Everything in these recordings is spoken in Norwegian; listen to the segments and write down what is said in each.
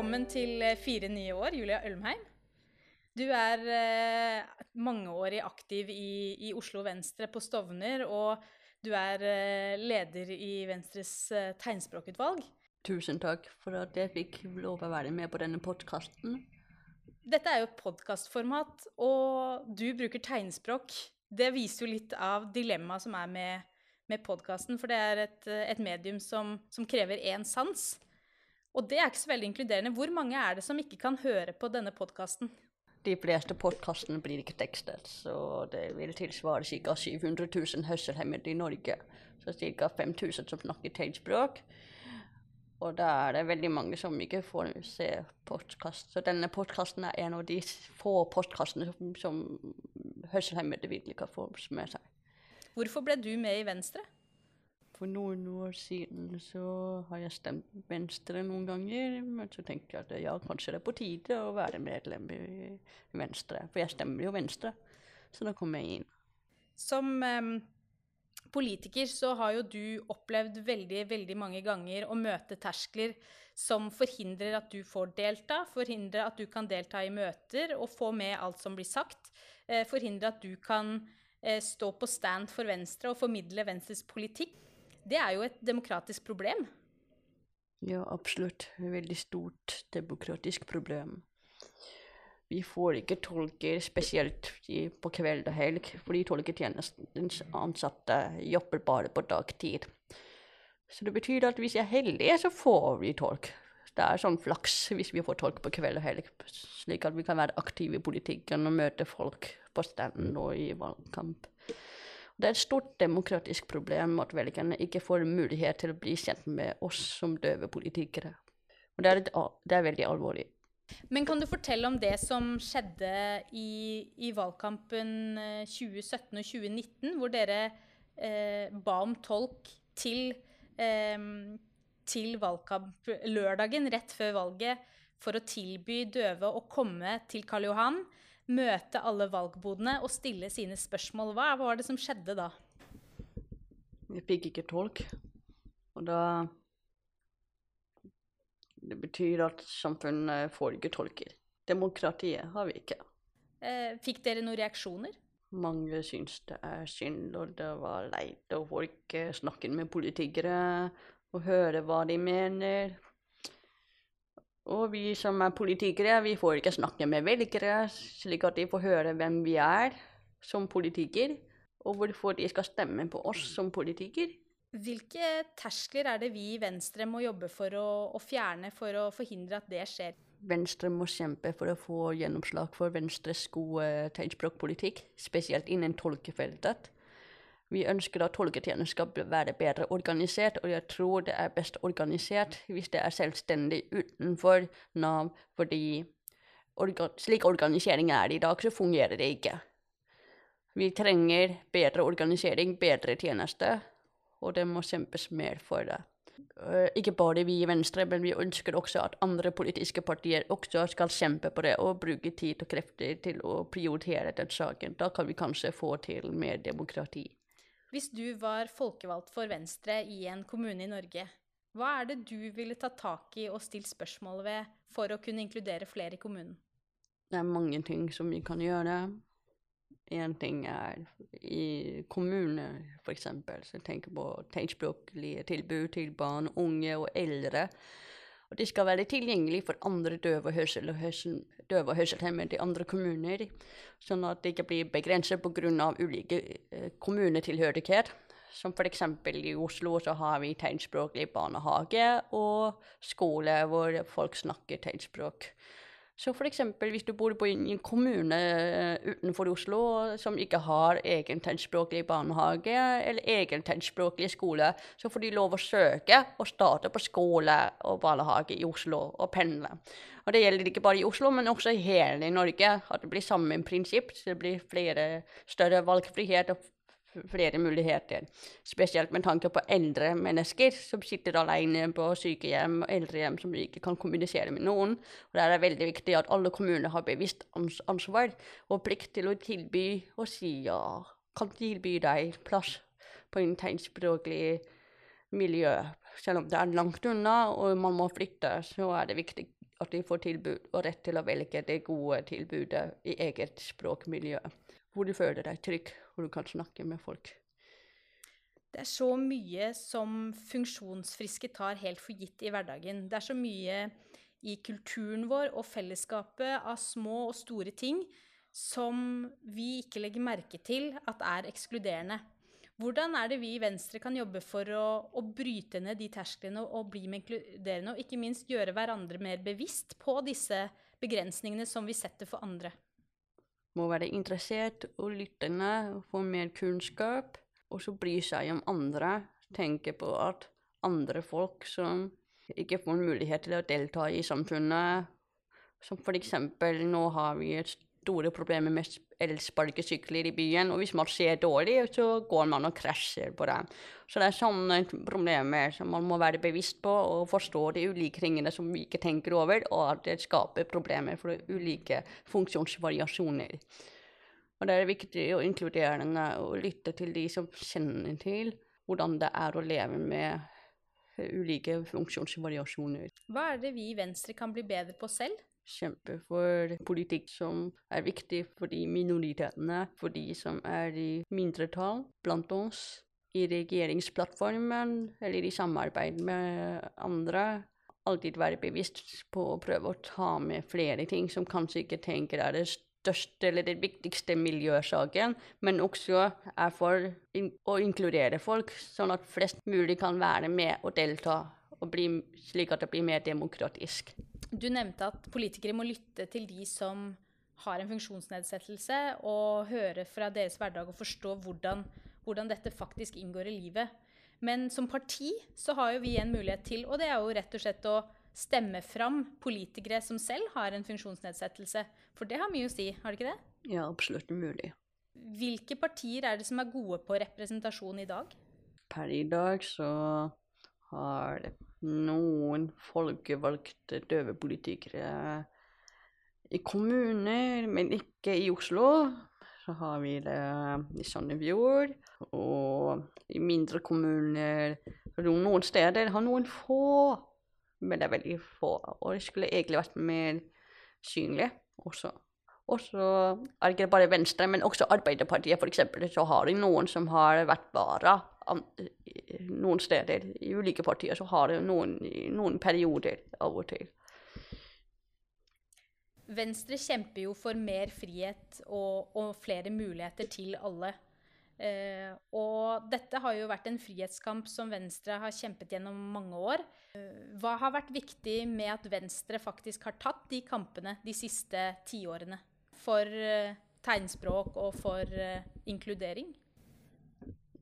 Velkommen til eh, fire nye år, Julia Ølmheim. Du er eh, mangeårig aktiv i, i, Oslo Venstre på Stovner, og du er eh, leder i Venstres eh, tegnspråkutvalg. Tusen takk for at jeg fikk lov å være med på denne podkasten. Dette er jo et podkastformat, og du bruker tegnspråk. Det viser jo litt av dilemmaet som er med, med podkasten, for det er et, et medium som, som krever én sans. Og det er ikke så veldig inkluderende. Hvor mange er det som ikke kan høre på denne podkasten? De fleste podkastene blir ikke tekstet, så det vil tilsvare ca. 700 000 hørselshemmede i Norge. Så ca. 5000 som snakker tegnspråk. Og da er det veldig mange som ikke får se podkast. Så denne podkasten er en av de få podkastene som, som hørselshemmede virkelig kan få med seg. Hvorfor ble du med i Venstre? For noen år siden så har jeg stemt Venstre noen ganger. Men så tenkte jeg at ja, kanskje det er på tide å være medlem i Venstre. For jeg stemmer jo Venstre. Så da kom jeg inn. Som um, politiker så har jo du opplevd veldig, veldig mange ganger å møte terskler som forhindrer at du får delta, forhindrer at du kan delta i møter og få med alt som blir sagt, eh, forhindrer at du kan eh, stå på stand for Venstre og formidle Venstres politikk. Det er jo et demokratisk problem. Ja, absolutt. Et veldig stort demokratisk problem. Vi får ikke tolker spesielt på kveld og helg, fordi tolketjenestens ansatte jobber bare på dagtid. Så det betyr at hvis jeg er heldig, så får vi tolk. Det er sånn flaks hvis vi får tolk på kveld og helg, slik at vi kan være aktive i politikken og møte folk på stand og i valgkamp. Det er et stort demokratisk problem at velgerne ikke får mulighet til å bli kjent med oss som døve politikere. Og det er, et, det er veldig alvorlig. Men kan du fortelle om det som skjedde i, i valgkampen 2017 eh, og 2019, hvor dere eh, ba om tolk til, eh, til valgkamp lørdagen rett før valget for å tilby døve å komme til Karl Johan møte alle valgbodene og stille sine spørsmål. Hva var det som skjedde da? Vi fikk ikke tolk. Og da Det betyr at samfunnet får ikke tolker. Demokratiet har vi ikke. Eh, fikk dere noen reaksjoner? Mange syns det er synd, og det var leit å få ikke snakke med politikere og høre hva de mener. Og vi som er politikere, vi får ikke snakke med velgere, slik at de får høre hvem vi er som politiker, og hvorfor de skal stemme på oss som politiker. Hvilke terskler er det vi i Venstre må jobbe for å, å fjerne for å forhindre at det skjer? Venstre må kjempe for å få gjennomslag for Venstres gode tegnspråkpolitikk, spesielt innen tolkefeltet. Vi ønsker at tolketjenesten skal være bedre organisert, og jeg tror det er best organisert hvis det er selvstendig utenfor Nav, fordi orga slik organisering er i dag, så fungerer det ikke. Vi trenger bedre organisering, bedre tjeneste, og det må kjempes mer for det. Uh, ikke bare vi i Venstre, men vi ønsker også at andre politiske partier også skal kjempe på det og bruke tid og krefter til å prioritere den saken. Da kan vi kanskje få til mer demokrati. Hvis du var folkevalgt for Venstre i en kommune i Norge, hva er det du ville ta tak i og stilt spørsmål ved for å kunne inkludere flere i kommunen? Det er mange ting som vi kan gjøre. Én ting er i kommuner, f.eks. Så tenker på tegnspråklige tilbud til barn, unge og eldre. Og de skal være tilgjengelig for andre døve og, hørsel, hørsel, hørselshemmede i andre kommuner, sånn at det ikke blir begrenset pga. ulike eh, kommunetilhørighet. Som f.eks. i Oslo så har vi tegnspråklig barnehage og skole hvor folk snakker tegnspråk. Så f.eks. hvis du bor på en kommune eh, utenfor Oslo som ikke har egen tegnspråklig barnehage eller egen tegnspråklig skole, så får de lov å søke og starte på skole og barnehage i Oslo og pendle. Og det gjelder ikke bare i Oslo, men også i hele Norge. At det blir samme prinsipp. Så det blir flere, større valgfrihet og flere muligheter. Spesielt med tanke på eldre mennesker som sitter alene på sykehjem og eldrehjem som ikke kan kommunisere med noen. Og Der er det veldig viktig at alle kommuner har bevisst ansvar og plikt til å tilby og si ja, kan tilby deg plass på en tegnspråklig miljø. Selv om det er langt unna og man må flytte, så er det viktig at de får tilbud og rett til å velge det gode tilbudet i eget språkmiljø. Hvor du føler deg trygg, hvor du kan snakke med folk. Det er så mye som funksjonsfriske tar helt for gitt i hverdagen. Det er så mye i kulturen vår og fellesskapet av små og store ting som vi ikke legger merke til at er ekskluderende. Hvordan er det vi i Venstre kan jobbe for å, å bryte ned de tersklene og, og bli med inkluderende, og ikke minst gjøre hverandre mer bevisst på disse begrensningene som vi setter for andre? Må være interessert og lyttende, få mer kunnskap, og så bry seg om andre. Tenke på at andre folk som ikke får mulighet til å delta i samfunnet, som eksempel nå har vi store problemer med elsparkesykler i byen. Og hvis man ser dårlig, så går man og krasjer på det. Så det er sånne problemer som man må være bevisst på og forstå de ulike tingene som vi ikke tenker over, og at det skaper problemer for ulike funksjonsvariasjoner. Og det er viktig å inkludere og lytte til de som kjenner til hvordan det er å leve med ulike funksjonsvariasjoner. Hva er det vi i Venstre kan bli bedre på selv? Kjempe for politikk som er viktig for de minoritetene, for de som er i mindretall blant oss. I regjeringsplattformen eller i samarbeid med andre. Alltid være bevisst på å prøve å ta med flere ting som kanskje ikke tenker er det største eller det viktigste miljøsaken, men også er for å inkludere folk, sånn at flest mulig kan være med og delta, og bli, slik at det blir mer demokratisk. Du nevnte at politikere må lytte til de som har en funksjonsnedsettelse, og høre fra deres hverdag og forstå hvordan, hvordan, dette faktisk inngår i livet. Men som parti så har jo vi en mulighet til, og det er jo rett og slett å stemme fram politikere som selv har en funksjonsnedsettelse. For det har mye å si, har det ikke det? Ja, absolutt mulig. Hvilke partier er det som er gode på representasjon i dag? Per i dag så har noen folkevalgte døve politikere i kommuner, men ikke i Oslo. Så har vi det i Sandefjord, og i mindre kommuner Noen steder har noen få, men det er veldig få. Og det skulle egentlig vært mer synlig også. Og så er det ikke bare Venstre, men også Arbeiderpartiet f.eks. Så har de noen som har vært vara noen steder i ulike partier så har det noen, noen perioder av og til. Venstre kjemper jo for mer frihet og, og flere muligheter til alle. Eh, og dette har jo vært en frihetskamp som Venstre har kjempet gjennom mange år. Eh, hva har vært viktig med at Venstre faktisk har tatt de kampene de siste tiårene? For eh, tegnspråk og for eh, inkludering?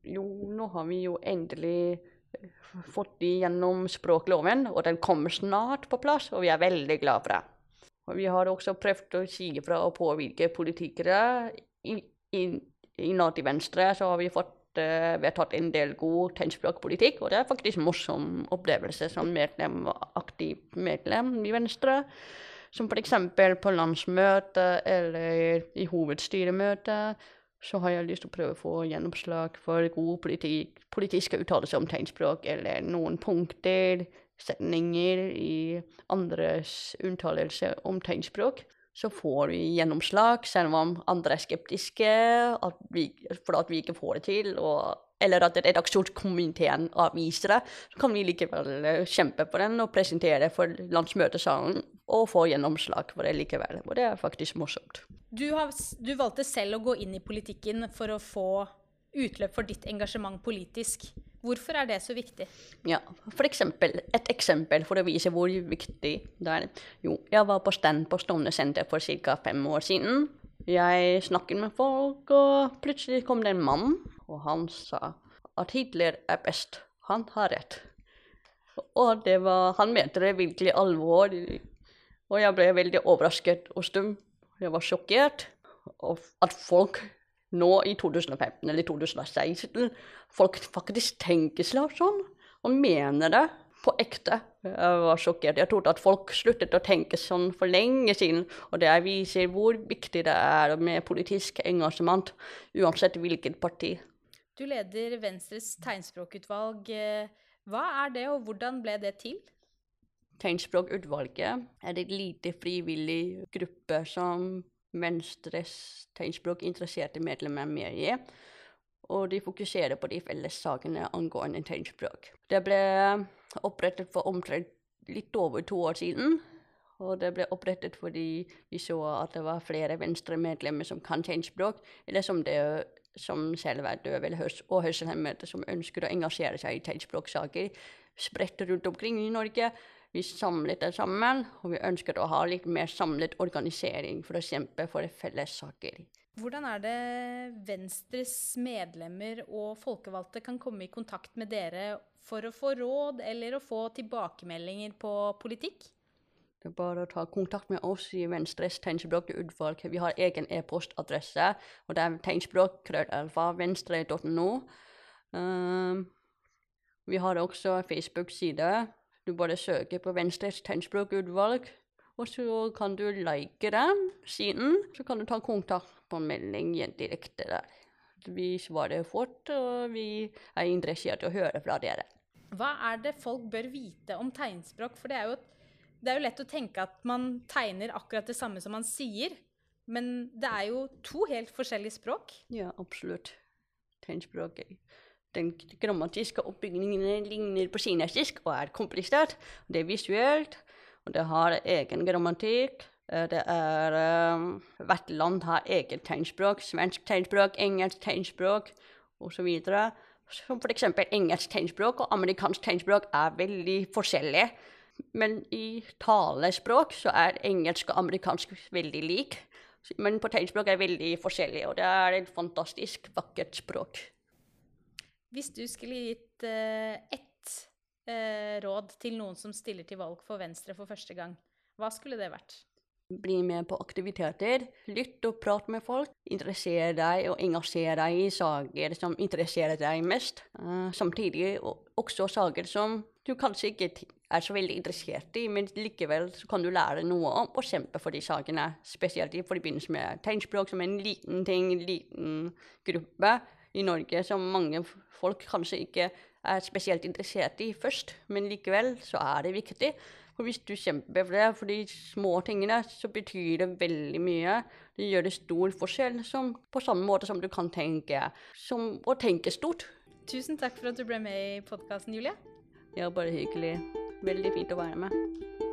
Jo, nå har vi jo endelig eh, fått igjennom språkloven, og den kommer snart på plass, og vi er veldig glad for det. Og vi har også prøvd å si fra og påvirke politikere. Innad i Venstre så har vi fått uh, vedtatt en del god tegnspråkpolitikk, og det er faktisk en morsom opplevelse som medlem, aktiv medlem i Venstre. Som f.eks. på landsmøte eller i hovedstyremøte så har jeg lyst til å prøve å få gjennomslag for god politikk, politiske uttalelser om tegnspråk, eller noen punkter, setninger i andres uttalelser om tegnspråk. Så får vi gjennomslag, selv om andre er skeptiske at vi, for at vi ikke får det til. Og, eller at redaksjonskomiteen avviser det, så kan vi likevel eh, kjempe på den og presentere for landsmøtesalen og få gjennomslag for det likevel. Og det er faktisk morsomt. Du, har, du, valgte selv å gå inn i politikken for å få utløp for ditt engasjement politisk. Hvorfor er det så viktig? Ja, for eksempel, Et eksempel for å vise hvor viktig det er. Jo, jeg var på stand på Stovner senter for ca. fem år siden. Jeg snakket med folk, og plutselig kom det en mann, og han sa at Hitler er best. Han har rett. Og var, han mente det virkelig alvor. Og jeg ble veldig overrasket og stum. Jeg var sjokkert. At folk nå i 2015 eller 2016 folk faktisk tenker seg sånn og mener det på ekte. Jeg var sjokkert. Jeg trodde at folk sluttet å tenke sånn for lenge siden. Og det viser hvor viktig det er med politisk engasjement, uansett hvilket parti. Du leder Venstres tegnspråkutvalg. Hva er det, og hvordan ble det til? Tegnspråkutvalget er et lite frivillig gruppe som Venstres tegnspråkinteresserte medlemmer er med i. Og de fokuserer på de felles sakene angående tegnspråk. Det ble opprettet for omtrent litt over to år siden. Og det ble opprettet fordi vi så at det var flere Venstre-medlemmer som kan tegnspråk, eller som, det, som selv er døve og hørselshemmede, som ønsker å engasjere seg i tegnspråksaker spredt rundt omkring i Norge. Vi samlet det sammen, og vi ønsket å ha litt mer samlet organisering for å kjempe for felles saker. Hvordan er det Venstres medlemmer og folkevalgte kan komme i kontakt med dere for å få råd eller å få tilbakemeldinger på politikk? Det er bare å ta kontakt med oss i Venstres tegnspråkutvalg. Vi har egen e-postadresse, og det er tegnspråk.venstre.no. Um, vi har også Facebook-side. Du bare søker på Venstres tegnspråkutvalg, og så kan du like den siden. Så kan du ta kontakt på melding direkte der. Vi svarer fort, og vi er interessert i å høre fra dere. Hva er det folk bør vite om tegnspråk? For det er, jo, det er jo lett å tenke at man tegner akkurat det samme som man sier. Men det er jo to helt forskjellige språk. Ja, absolutt. Tegnspråk den grammatiske oppbygningen ligner på kinesisk og er komplisert. Det er visuelt, og det har egen grammatikk. Det er um, Hvert land har eget tegnspråk. Svensk tegnspråk, engelsk tegnspråk osv. Som f.eks. engelsk tegnspråk og amerikansk tegnspråk er veldig forskjellige. Men i talespråk så er engelsk og amerikansk veldig lik. Men på tegnspråk er veldig forskjellig, og det er et fantastisk vakkert språk. Hvis du skulle gitt eh, ett eh, råd til noen som stiller til valg for Venstre for første gang, hva skulle det vært? Bli med på aktiviteter. Lytt og prat med folk. Interesser deg og engasjer deg i saker som interesserer deg mest. Uh, samtidig også saker som du kanskje ikke er så veldig interessert i, men likevel kan du lære noe om å kjempe for de sakene. Spesielt i forbindelse med tegnspråk, som en liten ting, en liten gruppe i Norge som mange folk kanskje ikke er spesielt interessert i først, men likevel så er det viktig. For hvis du kjemper for det, for de små tingene, så betyr det veldig mye. Det gjør det stor forskjell, som, på samme måte som du kan tenke som å tenke stort. Tusen takk for at du ble med i podkasten, Julie. Ja, bare hyggelig. Veldig fint å være med.